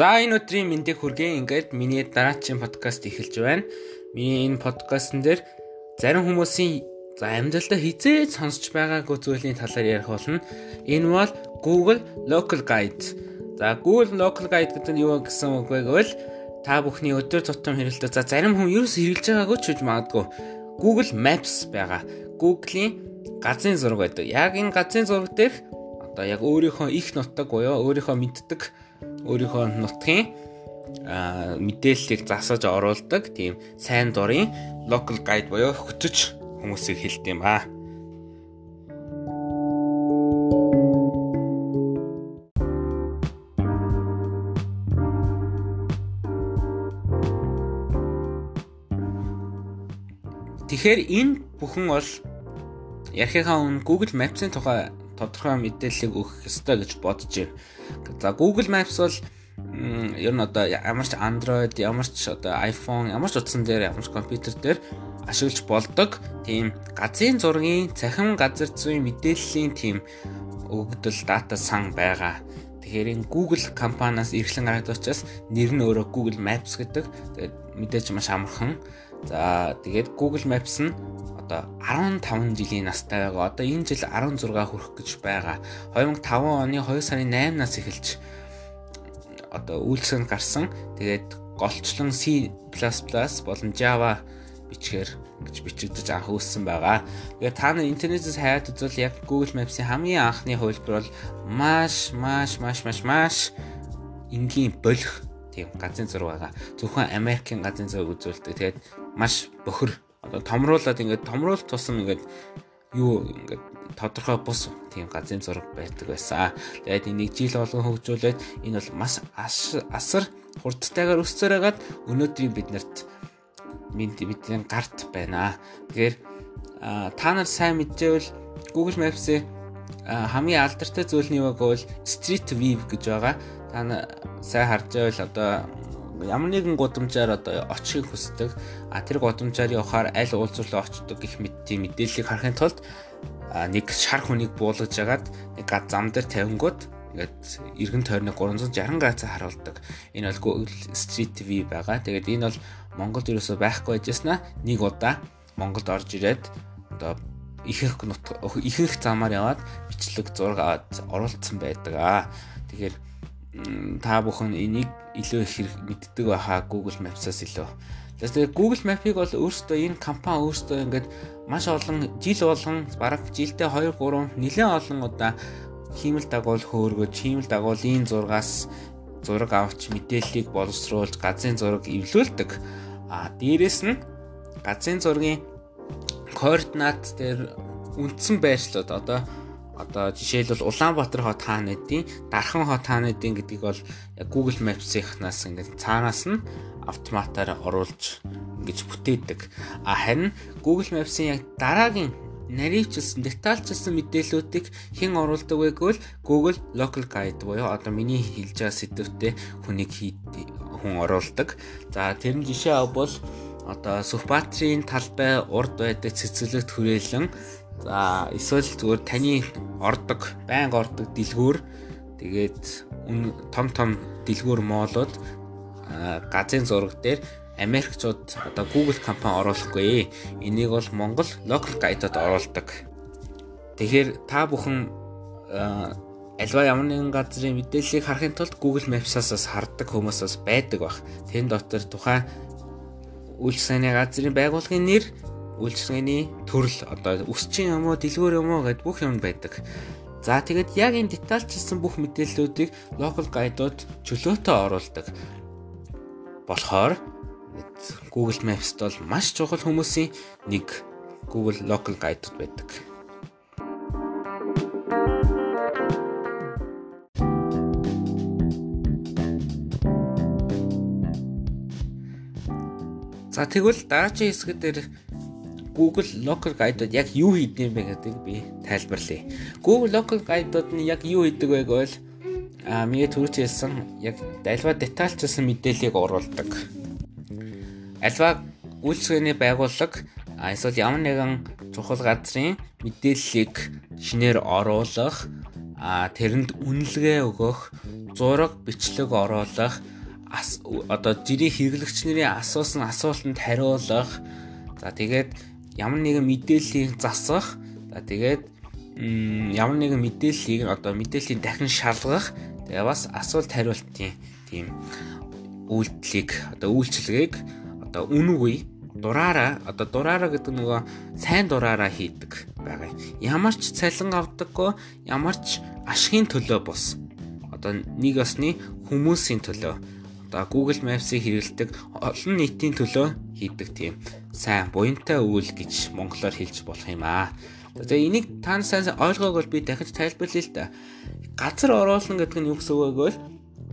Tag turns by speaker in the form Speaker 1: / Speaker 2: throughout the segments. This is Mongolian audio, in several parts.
Speaker 1: За энэ өдрийн мэндийг хүргэе. Ингээд миний дараачийн подкаст эхэлж байна. Миний энэ подкастн дээр зарим хүмүүсийн за амьдралдаа хизээж сонсч байгаагүй зүйлийн талаар ярих болно. Энэ бол Google Local Guide. За Google Local Guide гэдэг нь юу гэсэн үг вэ гэвэл та бүхний өдөр тутам хэрэглэдэг. За зарим хүн ч хэрэглэж байгаагүй ч гэж магадгүй. Google Maps байгаа. Google-ийн газрын зураг байдаг. Яг энэ газрын зураг дээр одоо яг өөрийнхөө их нутаг буюу өөрийнхөө мэддэг өөрийнхөө нутгийн мэдээллийг засаж оруулдаг тийм сайн дурын local guide буюу хөтөч хүмүүсийг хэлдэг юм аа. Тэгэхээр энэ бүхэн бол ярихынхаа өмнө Google Maps-ийн тухай тодорхой мэдээллийг өгөх ёстой гэж бодож байна. За Google Maps бол ер нь одоо ямар ч Android, ямар ч одоо iPhone, ямар ч утсан дээр, ямар ч компьютер дээр ашиглаж болдог тийм газрын зургийн цахим газар зүйн мэдээллийн тийм өгөгдөл дата сан байгаа. Тэгэхээр энэ Google компаниас эрхлэн гаргадаг учраас нэр нь өөрөө Google Maps гэдэг. Тэгээд мэдээж маш амархан. За тэгээд Google Maps нь одоо 15 жилийн настай байгаа. Одоо энэ жил 16 хүрэх гэж байгаа. 2005 оны 2 сарын 8-наас эхэлж одоо үйлчлэгэнд гарсан. Тэгээд голчлон C++ болон Java бичгээр гэж бичигдэж анх үүссэн байгаа. Тэгээд та нар интернетээс хайад үзвэл яг Google Maps-ийн хамгийн анхны хувилбар бол маш маш маш маш маш энгийн болох тийм газрын зураг байгаа. Зөвхөн Америкийн газрын зураг үзүүлдэг. Тэгээд маш бохир одоо томруулаад ингээд томруулалт тусам ингээд юу ингээд тодорхой бус тийм газрын зураг байдаг байсан. Тэгээд энийг жил болгон хөгжүүлээд энэ бол маш асар хурдтайгаар өсцөр хагаад өнөөдрийн биднэрт бидний гарт байна. Тэгэхээр та нар сайн мэдээвэл Google Maps-ийн хамгийн алдартай зүйл нь юу вэ гэвэл Street View гэж байгаа. Та нар сайн харж байвал одоо ямар нэгэн гудамжаар одоо очихыг хүсдэг. А тэр гудамжаар явахаар аль уулзварлаа очдог гэх мэт тийм мэдээллийг харахын тулд нэг шар хүнийг буулгаж агаад нэг гад зам дээр тавингууд ингээд эргэн тойрны 360 градусаар харуулдаг. Энэ бол Google Street View байгаа. Тэгээд энэ бол Монголд ерөөсөө байхгүй байжснаа нэг удаа Монголд орж ирээд одоо ихэнх ихэнх замаар яваад бичлэг зураг аваад оруулсан байдаг аа. Тэгэхээр та бүхэн энийг илүү их мэддэг байхаа Google Maps-аас илүү. Тэгэхээр Google Map-ыг бол өөрөөсөө энэ компани өөрөөсөө ингээд маш олон жил болгон бараг жилдээ 2 3 нэлээд олон удаа хиймэл дагуул хөөргөж хиймэл дагуулын зургаас зураг авч мэдээллийг боловсруулж газрын зураг эвлүүлдэг. А дээрэс нь газрын зургийн координат дээр үндсэн байршлууд одоо одоо жишээлбэл Улаанбаатар хот хаанадын Дархан хот хаанадын гэдгийг бол Google Maps-ийнхнаас ингээд цаанаас нь автоматар оруулж ингэж бүтээдэг. А харин Google Maps-ийн яг дараагийн нарийвчилсан, детальчилсан мэдээллүүдийг хэн оруулдаг вэ гэвэл Google Local Guide буюу одоо миний хэлж байгаа сэдвүүтэй хүнийг хүн оруулдаг. За тэр нь жишээ авбал одоо Сүхбаатарын талбай урд байдаг цэцэрлэгт хүрээлэн За эсвэл зүгээр таны ордог, байнга ордог дэлгүүр тэгээд том том дэлгүүр моолууд газрын зураг дээр Америкчууд одоо Google компани оруулахгүй. Энийг бол Монгол local guide-д оруулдаг. Тэгэхээр та бүхэн альва ямар нэгэн газрын мэдээллийг харахын тулд Google Maps-аас хардаг хүмүүс бас байдаг бах. Тэн дотор тухайн үйлчлэгээний газрын байгууллагын нэр үйлчлэгээний төрөл одоо өсчин юм уу дэлгүүр юм уу гэд бүх юм байдаг. За тэгэд яг энэ детальчилсан бүх мэдээллүүдийг local guide-ууд чөлөөтэй оруулдаг. Болохоор Google Maps-д бол маш чухал хүмүүсийн нэг Google local guide-ууд байдаг. За тэгвэл дараагийн дээр Google Local Guide-д яг юу хийдэг юм бэ гэдгийг би тайлбарлая. Google Local Guide-д нь яг юу хийдэг вэ гэвэл а миний түрүүч хэлсэн яг альва детальчилсан мэдээллийг оруулдаг. Альва үйлчлэгээний байгууллага эсвэл ямар нэгэн чухал газрын мэдээллийг шинээр оруулах тэрэнд үнэлгээ өгөх зураг бичлэг оруулах одоо жирийн хэрэглэгч нарын асуусан асуултанд хариулах за тэгээд ямар нэгэн мэдээллийг засах за тэгээд ямар нэгэн мэдээллийг одоо мэдээллийг дахин шалгах тэгээ бас асуулт хариултын тийм үйлдэлийг одоо үйлчилгээг одоо үн үгүй дураараа одоо дураараа гэдэг нөгөө сайн дураараа хийдэг байгаа. Ямар ч цалин авдаггүй, ямар ч ашигын төлөө бус. Одоо нэг осны хүмүүсийн төлөө одоо Google Maps-ийг хэрэглэдэг олон нийтийн төлөө хийдэг тийм сайн буянтай үйл гэж монголоор хэлж болох юм аа. Тэгээ энийг та сайн ойлгоог бол би дахиж тайлбарлая л да. Газар оруулна гэдэг нь юу гэсэн үг вэ?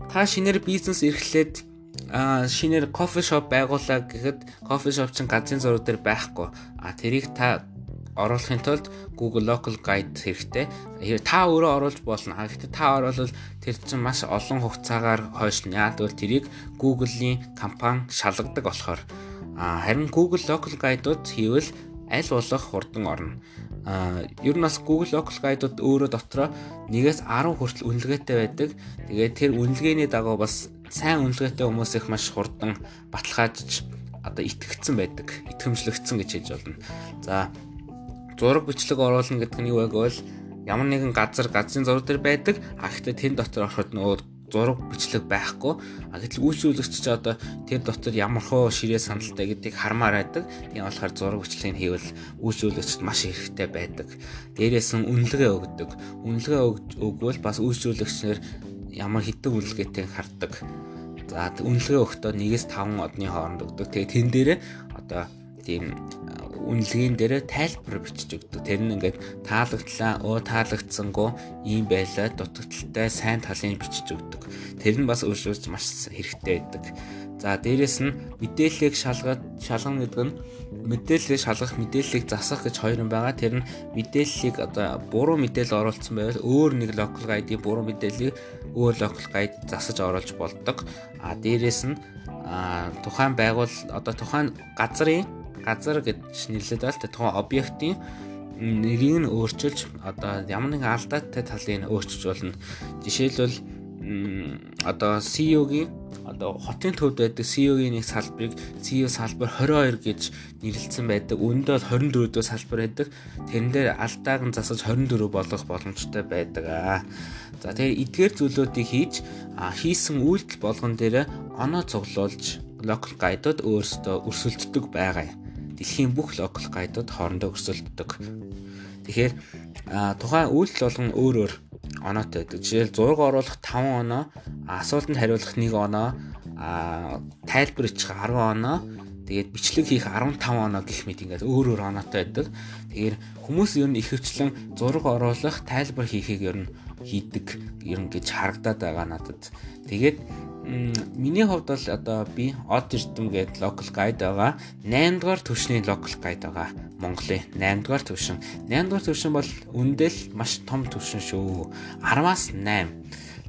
Speaker 1: Та шинээр бизнес эрхлээд а шинээр кофе шоп байгуулаа гэхэд кофе шоп чинь газрын зураг дээр байхгүй. А тэрийг та оруулахын тулд Google Local Guide хэрэгтэй. Та өөрөө оруулж болно. Гэхдээ та оруулал тэр чинь маш олон хугацаагаар хойшлно. Яг бол тэрийг Google-ийн компани шалгадаг болохоор. Харин Google Local Guide-ууд хийвэл аль болох хурдан орно. А ер нь бас Google Local Guide-ууд өөрөө дотроо 1-ээс 10 хүртэл үнэлгээтэй байдаг. Тэгээд тэр үнэлгээний дагуу бас сайн үнэлгээтэй хүмүүс их маш хурдан баталгаажж одоо итгэгдсэн байдаг. Итгэмжлэгдсэн гэж хэлж болно. За зураг бичлэг оруулна гэдэг нь юу вэ гэвэл ямар нэгэн газар газрын зураг дээр байдаг. А гэхдээ тэн дотор ороход нөгөө зураг бичлэг байхгүй. А гэтэл үйлчлүүлэгч ч одоо тэр дотор ямар хөө ширээ сандалтай гэдгийг хармаар байдаг. Тийм болохоор зураг бичлэгийг хийвэл үйлчлүүлэгчд маш хэрэгтэй байдаг. Дээрээс нь үнэлгээ өгдөг. Үнэлгээ өгвөл бас үйлчлүүлэгчнэр ямар хитэн үнэлгээтэй хардаг. За үнэлгээ өгөхдөө 1-5 одны хооронд өгдөг. Тэгээ тэн дээрээ одоо тийм үнэлгээнд дээр тайлбар бичиж өгдөг. Тэр нь ингээд таалагдлаа, өө таалагдсангүй ийм байлаа, дутагдaltaй сайн талын бичиж өгдөг. Тэр нь бас өөрчлөж маш хэрэгтэй байдаг. За дээрэс нь мэдээллийг шалгаад шалгана гэдэг нь мэдээллийг шалгах, мэдээллийг засах гэж хоёр юм байгаа. Тэр нь мэдээллийг одоо буруу мэдээлэл оруулсан байвал өөр нэг local guide-ийн буруу мэдээллийг өөр local guide засаж оруулж болдог. А дээрэс нь тухайн байгуул одоо тухайн газрын газар гэж нэрлэдэг бол тухайн объектын нэрийг нь өөрчилж одоо ямар нэгэн алдаатай талыг өөрчилж болно. Жишээлбэл одоо CEO-гийн одоо хотын төвд байдаг CEO-гийн нэг салбарыг CEO салбар 22 гэж нэрлэлсэн байдаг. Үүндээ 24 дэх салбар байдаг. Тэрэн дээр алдааг нь засаж 24 болгох боломжтой байдаг аа. За тэгээ эдгээр зүйлүүдийг хийж хийсэн үйлдэл болгон дээр оноо цуглуулж local guide-ууд өөрсдөө өрсөлддөг байгаа юм дэлхийн бүх локал гайдууд хоорондоо өрсөлддөг. Тэгэхээр тухайн үйлдэл болгон өөр өөр оноотой байдаг. Жишээл зураг оруулах 5 оноо, асуултанд хариулах 1 оноо, тайлбар бичих 10 оноо, тэгээд бичлэг хийх 15 оноо гэх мэт ингээд өөр өөр оноотой байдаг. Тэгэхээр хүмүүс ер нь ихэвчлэн зураг оруулах, тайлбар хийхийг ер нь хийдэг ер нь гэж харагдаад байгаа надад. Тэгээд миний хувьд бол одоо би Од Эрдэм гээд local guide байгаа. 8 дугаар төвшний local guide байгаа. Монголын 8 дугаар төвшин. 8 дугаар төвшин бол үндэл маш том төвшин шүү. 10-аас 8.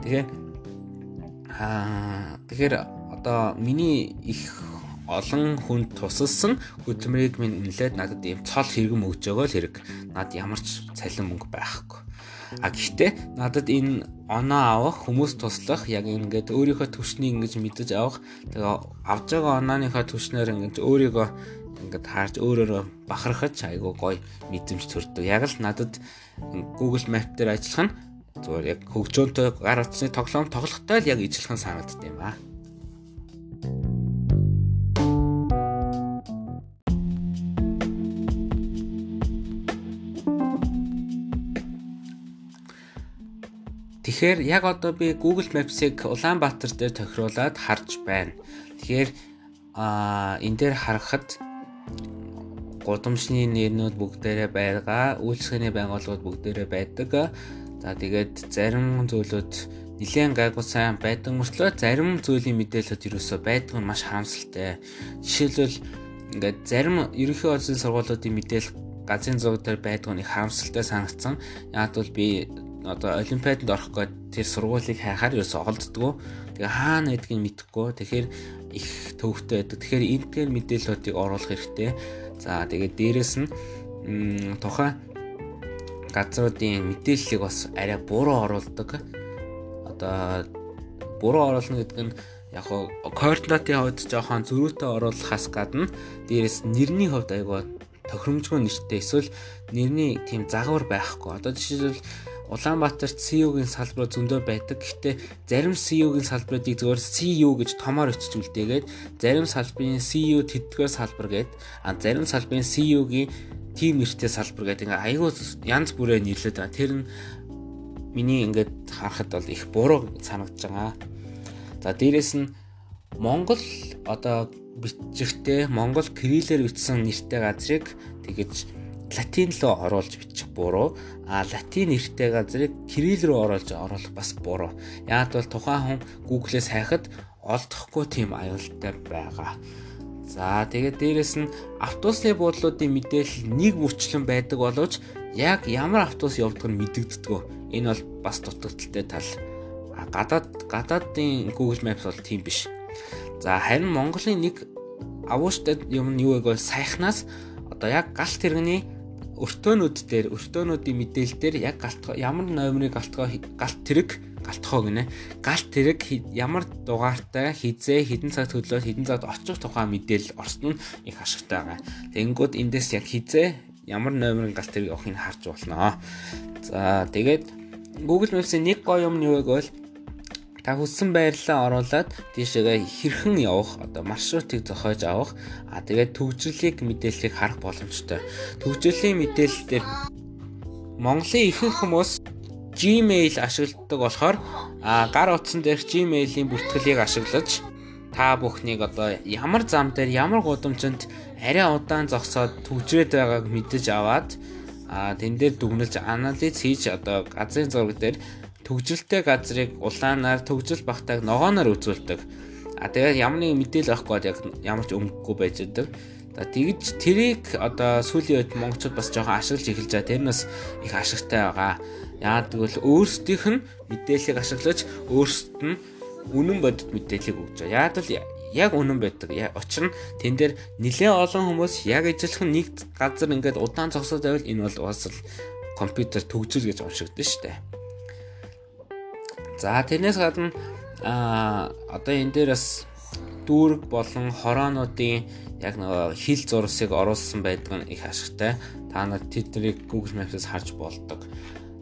Speaker 1: Тэгэхээр аа тэгэхээр одоо миний их олон хүнд тусалсан хөдөлмөрийг минь үнэлээд надад ийм цол хэрэгм өгж байгаа л хэрэг. Над ямар ч цалин мөнгө байхгүй. А гэхдээ надад энэ оноо авах, хүмүүс туслах яг ингээд өөрийнхөө төвшнийг ингэж мэдэж авах. Тэгээ авж байгаа онооныхоо төвшнөр ингэж өөрийгөө ингээд харж өөрөөрөө бахархаж айгуу гоё мэдрэмж төрдөг. Яг л надад Google Map дээр ажиллах нь зүгээр яг хөгжөөнтэй гар утасны тоглоом тоглохтой л яг ижилхэн санагддаг юм аа. Тэгэхээр яг одоо би Google Maps-ыг Улаанбаатар дээр тохируулаад харж байна. Тэгэхээр а энэ дээр харахад гудамжны нэрнүүд бүгдээрээ байгаа, үйлчлэгээний байгууллагууд бүгдээрээ байдаг. За тэгээд зарим зүйлүүд нэлээд гайгүй сайн байдаг мөртлөө зарим зүйлийн мэдээлэлүүд ерөөсөө байдаг нь маш харамсалтай. Жишээлбэл ингээд зарим ерөнхий улсын сургуулиудын мэдээлэл газрын зураг дээр байдаг нь харамсалтай санагдсан. Яг бол би одоо олимпиаданд орох гээд тэр сургуулийг хайхаар ерөөсө олддгоо. Тэгээ хаана байдгийг мэдэхгүй. Тэгэхээр их төвөгтэй байдаг. Тэгэхээр энтгээр мэдээллүүдийг оруулах хэрэгтэй. За тэгээд дээрэс нь тухайн газруудын мэдээллийг бас арай буруу оруулдаг. Одоо буруу оруулна гэдэг нь яг хоо координатын хувьд жоохон зөрүүтэй оруулахаас гадна дээрэс нэрний хувьд айгаа тохиромжгүй нэртэй эсвэл нэрний тийм загвар байхгүй. Одоо жишээлбэл Улаанбаатарт CU-гийн салбар зөндөө байдаг. Гэхдээ зарим CU-гийн салбаруудыг зөвхөн CU гэж томоор өчч үлдээгээд зарим салбарын CU тэтгэр салбар гээд а зарим салбарын CU-гийн team нэртэй салбар гэдэг ингээ айгүй янз бүрээр нийлээд байгаа. Тэр нь миний ингээд харахад бол их буруу санагдаж байгаа. За дээрэс нь Монгол одоо бичигтэй Монгол кириллээр бичсэн нэртэй газрыг тэгэж латин руу оруулж бичих буруу. А латин нэртэй газрыг кирилл рүү оруулж оруулах бас буруу. Яг бол тухайн хүн Google-ээс хайхад олдохгүй тийм аюултай байгаа. За тэгээд дээрэс нь автобусны буудлуудын мэдээлэл нэг бүрчлэн байдаг боловч яг ямар автобус явдаг нь мэдэгддэг. Энэ бол бас дутагдaltaй тал. Гадаад гадаадын Google Maps бол тийм биш. За харин Монголын нэг авууштай юм нь юу вэ гэвэл саяхнаас одоо яг галт тэрэгний өртөөнүүд дээр өртөөнүүдийн мэдээлэл дээр яг галт ямар номерыг галтгоо галт тэрэг галтхоо гинэ. Галт тэрэг ямар дугаартай хизээ хідэн цаг төлөө хідэн цагт очих тухай мэдээлэл орсон нь их ашигтай байгаа. Тэнгүүд эндээс яг хизээ ямар номерын галт тэрэг авахыг харж болно. За тэгээд Google Maps-ийн нэг гоё юм нь юу вэ гэвэл та хүссэн байрлалаа оруулаад тийшээгээ хэрхэн явах одоо маршрутыг зохиож авах а тэгээд төгжрлийг мэдээллийг харах боломжтой. Төгжрлийн мэдээлэлээр Монголын ихэнх хүмүүс Gmail ашигладаг болохоор гар утсан дээр Gmail-ийн бүртгэлийг ашиглаж та бүхнийг одоо ямар зам дээр ямар гудамжинд арай удаан зогсоод төгжрээд байгааг мэдэж аваад а тэн дээр дүгнэлж анализ хийж одоо газрын зураг дээр төгжрөлтэй газрыг улаанаар төгжрөл багтааг ногооноор үзүүлдэг. А тэгээд ямар нэг мэдээлэл авахгүй яг ямар ч өнгөгүй байж байгаа. За тэгж тэрийг одоо сүүлийн үед монголчууд бас жоохон ашиглаж эхэлж байгаа. Тэр нь бас их ашигтай байгаа. Яагаад гэвэл өөрсдийнх нь мэдээллийг ашиглаж өөрсдөд нь үнэн бодит мэдээллийг өгч байгаа. Яагаад л яг үнэн байдаг. Учир нь тэн дээр нэлээд олон хүмүүс яг ижилхэн нэг газар ингээд удаан зогсоод байвал энэ бол бас л компьютер төгжил гэж уншигдсан шүү дээ. За тэрнээс гадна а одоо энэ дээр бас дүүрэг болон хороонуудын яг нэг хил зурсыг оруулсан байдаг нь их ашигтай. Та нар тэднийг Google Maps-аас харж болдог.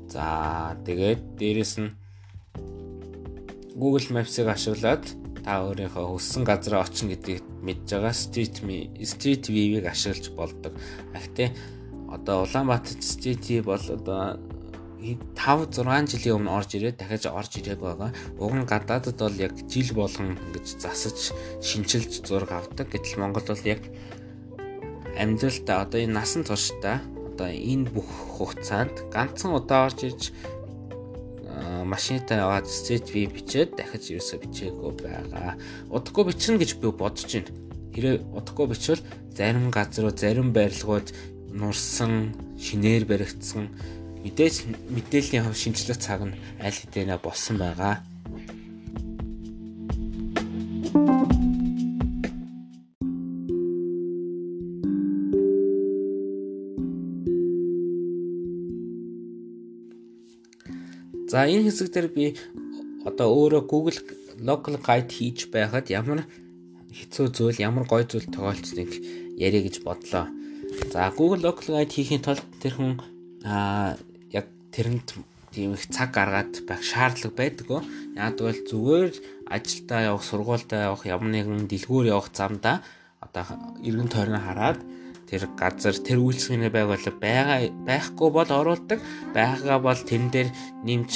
Speaker 1: За тэгээд дээрэс нь Google Maps-ыг ашиглаад та өөрийнхөө хүссэн газараа очих гэдгийг мэдж байгаа Street Street View-ийг ашиглаж болдог. Гэхдээ одоо Улаанбаатар Street View бол одоо 5 6 жилийн өмнө орж ирээд дахиад орж ирээг байгаа. Уг нь гадаадд бол яг жил болгон ингэж засаж шинчилж зураг авдаг. Гэтэл Монгол бол яг амьдралдаа одоо энэ насан туршдаа одоо энэ бүх хугацаанд ганцхан удаа орж ирж машинтаа яваад ви бичээд дахиж юусаа бичээгүй байгаа. Удахгүй бичнэ гэж би бодож байна. Хэрэг удахгүй бичвэл зарим газруу зарим байрлалууд нурсан, шинээр баригдсан Мэдээж мэдээллийн хөв шинжилгээ цаг нь аль хэдийнэ болсон байгаа. За энэ хэсэг дээр би одоо өөрөө Google local guide хийж байхад ямар хэцүү зүйл, ямар гоё зүйл тохиолдсныг яриа гэж бодлоо. За Google local guide хийхин тулд тэр хүн аа тэрэнд тийм их цаг гаргаад байх шаардлага байдаггүй. Бол зүгээр ажилдаа явах, сургуультай явах, ямар нэгэн дэлгүүр явах замдаа одоо эргэн тойрноо хараад тэр газар тэр үйлчлэгийн байгууллага байгаа байхгүй бол оруулдаг. Байгагаа бол тэн дээр нэмж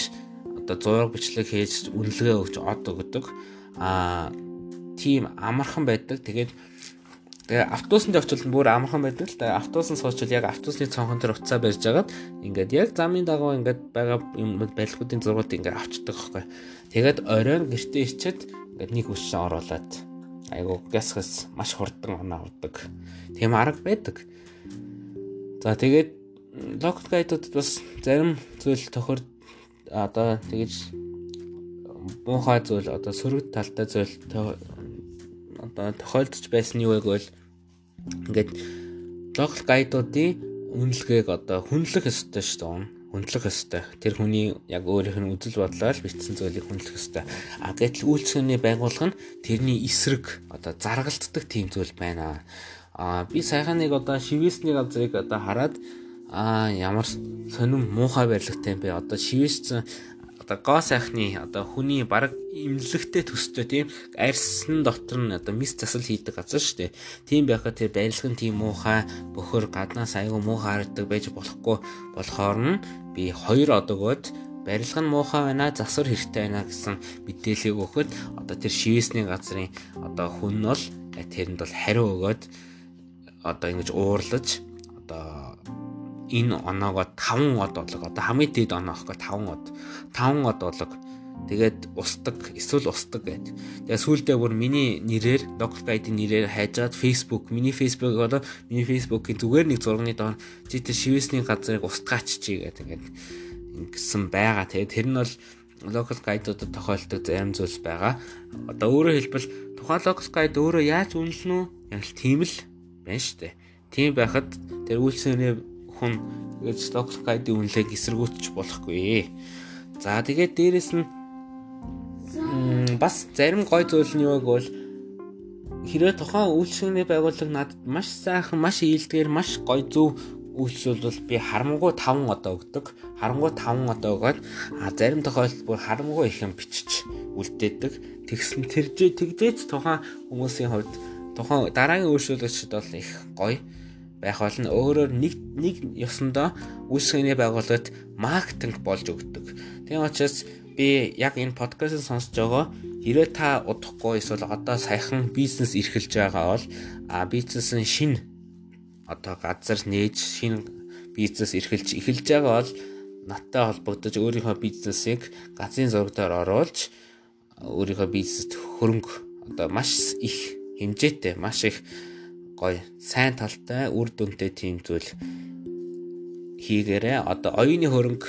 Speaker 1: одоо зураг бичлэг хийж үнэлгээ өгч од өгдөг. Аа тийм амархан байдаг. Тэгээд Тэгээ автобусанд явчихвал бүр амархан байдаг л да. Автобусанд суучвал яг автобусны цонхон дээр уцаа барьж агаад ингээд яг замын дагуу ингээд байгаа юм байлгуудын зургууд ингээд авчдаг байхгүй. Тэгээд оройн гэртээ ичээд ингээд нэг хүчин оруулаад айгу гясгас маш хурдан оноо авдаг. Тийм арга байдаг. За тэгээд локал гайдуудад бас зарим зүйл тохир одоо тэгэж муухай зүйл одоо сөрөг талтай зүйл одоо тохиолдож байсан юу вэ гэвэл ингээд локал гайдуудын үнэлгээг одоо хүнлэх ёстой шүү дээ. хүндлэх ёстой. Тэр хүний яг өөрийнх нь үзэл бодлоо л бичсэн зүйлийг хүндлэх ёстой. А гэтэл үйлчлэгээний байгууллага нь тэрний эсрэг одоо заргалддаг тийм зүйл байна. А би сайхан нэг одоо шивэсний газрыг одоо хараад а ямар сонирм муухай барилгатай юм бэ? Одоо шивэссэн одоо гоо сайхны одоо хүний баг имлэгтэй төстэй тийм арьсан дотор нь одоо мис засал хийдэг газар шүү дээ. Тийм байхад тэр барилга нь тийм муухай бөхөр гаднаас аягүй муухай харагддаг байж болохгүй болохоор нь би хоёр одогод барилга нь муухай байна засвар хэрэгтэй байна гэсэн мэдээллийг өгөхөд одоо тэр шивэсний газрын одоо хүн нь бол тэрэнд бол хариу өгөөд одоо ингэж уурлаж одоо энэ оноогоо 5 од болог одоо хамгийн дээд оноо аахгүй 5 од 5 од болог тэгээд устдаг эсвэл устдаг гэд. Тэгээд сүүлдээ бүр миний нэрээр local guide-ийн нэрээр хайжаад Facebook миний Facebook одоо миний Facebook-ийн зүгээр нэг зурганы доор чи тэр шивэсний газрыг устгаач чи гэдэг ингээд ингэсэн байгаа. Тэгээд тэр нь бол local guide-удад тохиолдог зарим зүйлс байгаа. Одоо өөрөөр хэлбэл тухайн local guide өөрөө яаж үнэлнэ үү? Яг л тийм л байна шүү дээ. Тийм байхад тэр үйлчлэний хүн гэж local guide-ийн үнэлгээг эсэргүүцэж болохгүй. За тэгээд дээрэс нь бас зарим гой зүйл нь юу гэвэл хэрвээ тухайн үйлчлэгээний байгууллага надад маш сайхан, маш ийдгээр, маш гой зөв үйлчлэл би харамгүй 5 одоо өгдөг. Харамгүй 5 одоо өгөөд а зарим тохиолдолд бүр харамгүй их юм бичиж үлдээдэг. Тэгсэн тэржээ тэгжээч тухайн хүмүүсийн хувьд тухайн дараагийн үйлчлүүлэгчд бол их гоё байх болно. Өөрөөр нэг нэг ёсондоо үйлчлэгээний байгууллагад маркетинг болж өгдөг. Тийм учраас би яг энэ подкастыг сонсож байгаа хэрвээ та удахгүй эсвэл одоо саяхан бизнес эрхэлж байгаа бол а бизнесийн шин одоо газар нээж шин бизнес эрхэлж эхэлж байгаа бол надтай холбогдож өөрийнхөө бизнесийг газрын зураг дээр оруулж өөрийнхөө бизнест хөрөнгө одоо маш их хэмжээтэй маш их гоё сайн талтай үр дүнтэй тийм зүйл хийгээрээ одоо оюуны хөрөнгө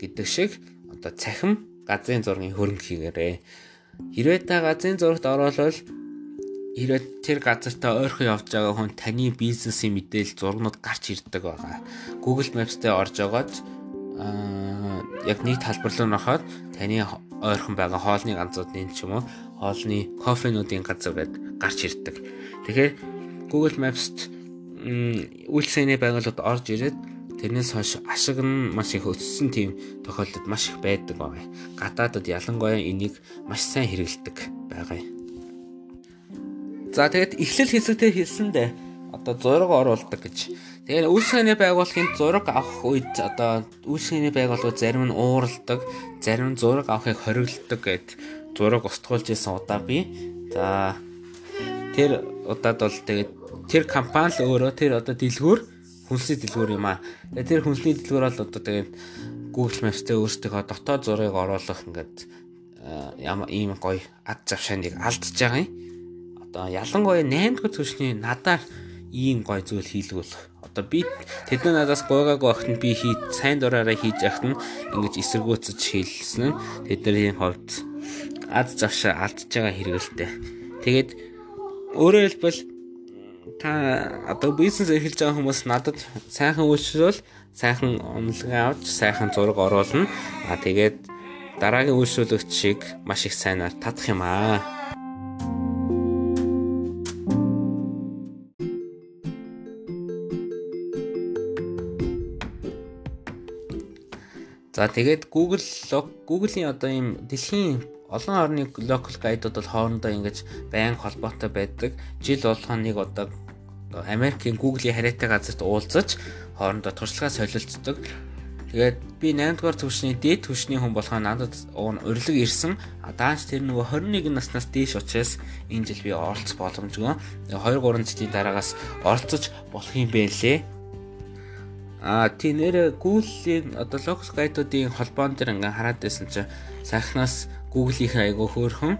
Speaker 1: гэдэг шиг одоо цахим газрын зургийн хөрөнгө хийгээрээ хэрвээ та газрын зурагт оролцвол хэрвээ тэр газартаа ойрхон явж байгаа хүн таны бизнесийн мэдээлэл зургнууд гарч ирдэг байгаа. Google Maps дээр орж аа яг нэг талбар руу нөхөд таны ойрхон байгаа хоолны ганцуудын ч юм уу хоолны кофенуудын газар байд гарч ирдэг. Тэгэхээр Google Maps-т үйлчлэгээний байгууллагад орж ирээд тэрнээс хойш ашиг нь маш их өссөн тийм тохиолдолд маш их байдаг байгаа. Гадаадад ялангуяа энийг маш сайн хэрэгэлдэг байгаа. За тэгээд эхлэл хэсэгтээ хэлсэндээ одоо зураг оруулдаг гэж. Тэгээд үйлчлэгээний байгууллагын зураг авах үед одоо үйлчлэгээний байгууллага зарим нь уурладаг, зарим нь зураг авахыг хориглодог гэд зураг устгуулж исэн удаа би. За тэр удаад бол тэгээд тэр компани л өөрөө тэр одоо дэлгүүр хүнсний дэлгүүр юм аа. Тэр хүнсний дэлгүүр бол одоо тэгээд Google Maps-тэй өөрсдийнхөө дотоод зургийг оруулах ингээд ямар ийм гоё ад завшааныг алдж байгаа юм. Одоо ялангуяа 8 дахь түвшний надаар ийм гоё зүйл хийлгүүл. Одоо би тэдний надаас гойгаагүй огт би хий сайн дураараа хийж яхад нь ингэж эсэргүүцэж хийлсэн нь тэдний хувьд ад завшаа алдж байгаа хэрэгэлтэй. Тэгээд Өөрөөр хэлбэл та одоо бизнес эрхэлж байгаа хүмүүс надад сайхан үйлчлэл сайхан онолгоо авч сайхан зураг оруулна. А тэгээд дараагийн үйлчлүүлэгч шиг маш их сайнаар татах юм аа. За тэгээд Google Google-ийн одоо ийм дэлхийн олон орны local guide-ууд бол хоорондоо ингэж байнга холбоотой байдаг. Жил болгоо нэг одоо Америкийн Google-ийн хараатай газарт уулзаж хоорондоо туршлагаа солилцдог. Тэгээд би 8 дугаар төвшний дээд төвшний хүн болохоо надад урилга ирсэн. Дааш тэр нөгөө 21 наснаас дээш учраас энэ жил би оролцох боломжгүй. 2 3 жилийн дараагаас оролцож болох юм байлээ. А тийм нэр Google-ийн одоо local guide-уудын холбоон дээр ингээ хараад байсан чинь сайхнаас Google-ийн айгуу хөөрхөн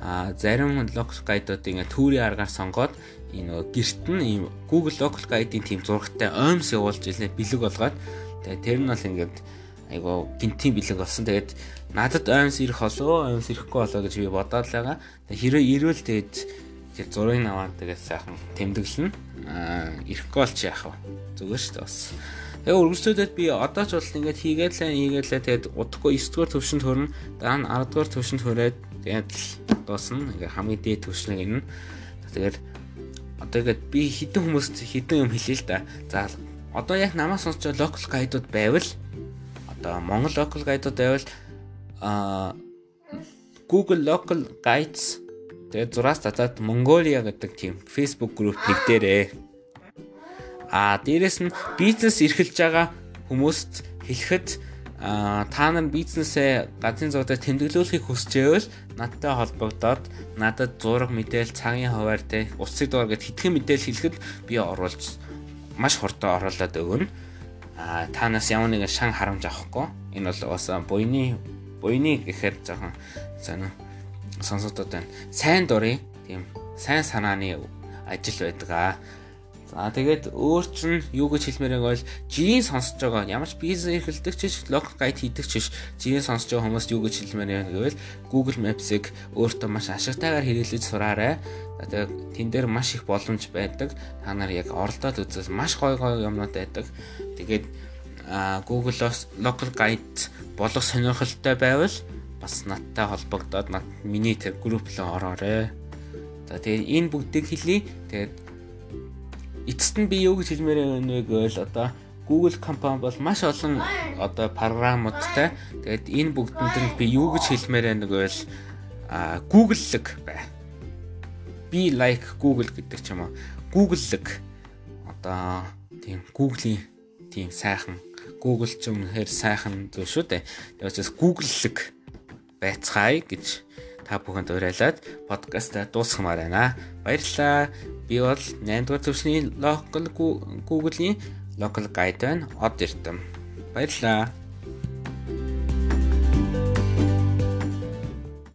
Speaker 1: а зарим local guide-ууд ингээ түүрийн аргаар сонгоод энэ нөгөө гэрт нь ийм Google local guide-ийн тийм зурагтай оймс явуулж илээ бэлэг болгоод тэгээ тэр нь бол ингээд айгуу гинтийн бэлэг болсон. Тэгээд надад оймс ирэх болоо, оймс ирэхгүй болоо гэж би бодоод байгаа. Тэгээ хэрэг ирвэл тэгээд тэр зургийг аваад тэгээд сайхан тэмдэглэнэ. Аа ирэхгүй бол чи яах вэ? Зүгээр шүү дээ бас. Тэгээ үргэлжлүүлээд би одоо ч бол ингээд хийгээд л хийгээд л тэгээд удахгүй 9 дугаар төвшөнд хөрнө. Дараа нь 10 дугаар төвшөнд хүрээд тэгээд дуусна. Ингээд хамгийн дээд төвшнийг энэ. Тэгээд одоо ингээд би хідэн хүмүүст хідэн юм хэлээ л да. За одоо яг намаас сонсч локал гайдууд байвал одоо Монгол локал гайдууд байвал а Google Local Guides тэгээд зураас татаад Mongolia гэдэг тийм Facebook group нэг дээрээ а дээрэс нь бизнес эрхэлж байгаа хүмүүст хэлэхэд та нар бизнесээ газрын зуудаа тэмдэглүүлэхийг хүсчихвэл надтай холбогдоод надад зураг мэдээлэл цагийн хуваар те уцыг дугаар гэд хэдхэн мэдээлэл хэлэхэд би оруулж маш хурдан оруулаад өгнө. А танаас ямар нэгэн шан харамж авахгүй. Энэ бол бас буйны буйны гэхээр жоохон сонио сонсогдод байна. Сайн дурын тийм сайн санааны ажил байдаг аа. За тэгээд өөр чинь юу гэж хэлмээр байгаа бол жирийн сонсож байгаа ямар ч бизнес эрхэлдэг ч лог гайд хийдэг ч жирийн сонсож байгаа хүмүүст юу гэж хэлмээр байна гэвэл Google Maps-ыг өөртөө маш ашигтайгаар хэрэглэж сураарай. Тэгээд тэн дээр маш их боломж байдаг. Та нар яг оролдоод үзээс маш гой гой юмнууд байдаг. Тэгээд Google-оос local guide болох сонирхолтой байвал бас надтай холбогдоод над миний тэр групп руу ороорой. За тэгээд энэ бүгдийг хэлье. Тэгээд эцэст нь би юу гэж хэлмээр байна вэ гэвэл одоо Google компани бол маш олон одоо програмуудтай. Тэгээд энэ бүгдэнд нь би юу гэж хэлмээр байна гэвэл Google-лэг бай. Be like Google гэдэг ч юм уу. Google-лэг одоо тийм Google-ийн тийм сайхан Google ч үнэхээр сайхан зүйл шүү дээ. Тэгээс Google-лэг байцгаая гэж та бүхэнд уриалаад подкаста дуусгамаар байна. Баярлалаа. Би бол 8 дугаар төвшний local Google-ийн local guide байна. Од эрдэм. Баярлалаа.